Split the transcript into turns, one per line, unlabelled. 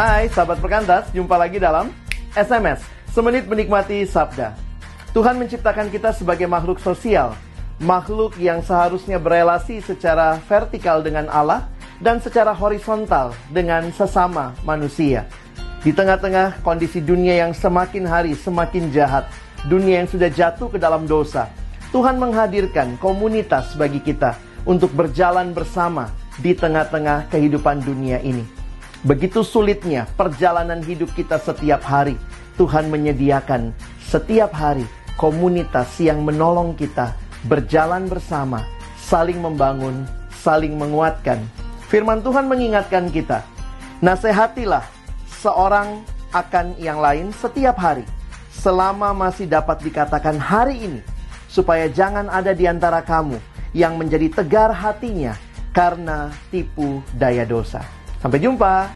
Hai sahabat perkantas, jumpa lagi dalam SMS Semenit Menikmati Sabda. Tuhan menciptakan kita sebagai makhluk sosial. Makhluk yang seharusnya berelasi secara vertikal dengan Allah Dan secara horizontal dengan sesama manusia. Di tengah-tengah kondisi dunia yang semakin hari semakin jahat Dunia yang sudah jatuh ke dalam dosa Tuhan menghadirkan komunitas bagi kita Untuk berjalan bersama di tengah-tengah kehidupan dunia ini Begitu sulitnya perjalanan hidup kita setiap hari. Tuhan menyediakan setiap hari komunitas yang menolong kita berjalan bersama, saling membangun, saling menguatkan. Firman Tuhan mengingatkan kita, nasihatilah seorang akan yang lain setiap hari, selama masih dapat dikatakan hari ini, supaya jangan ada di antara kamu yang menjadi tegar hatinya karena tipu daya dosa. Sampai jumpa.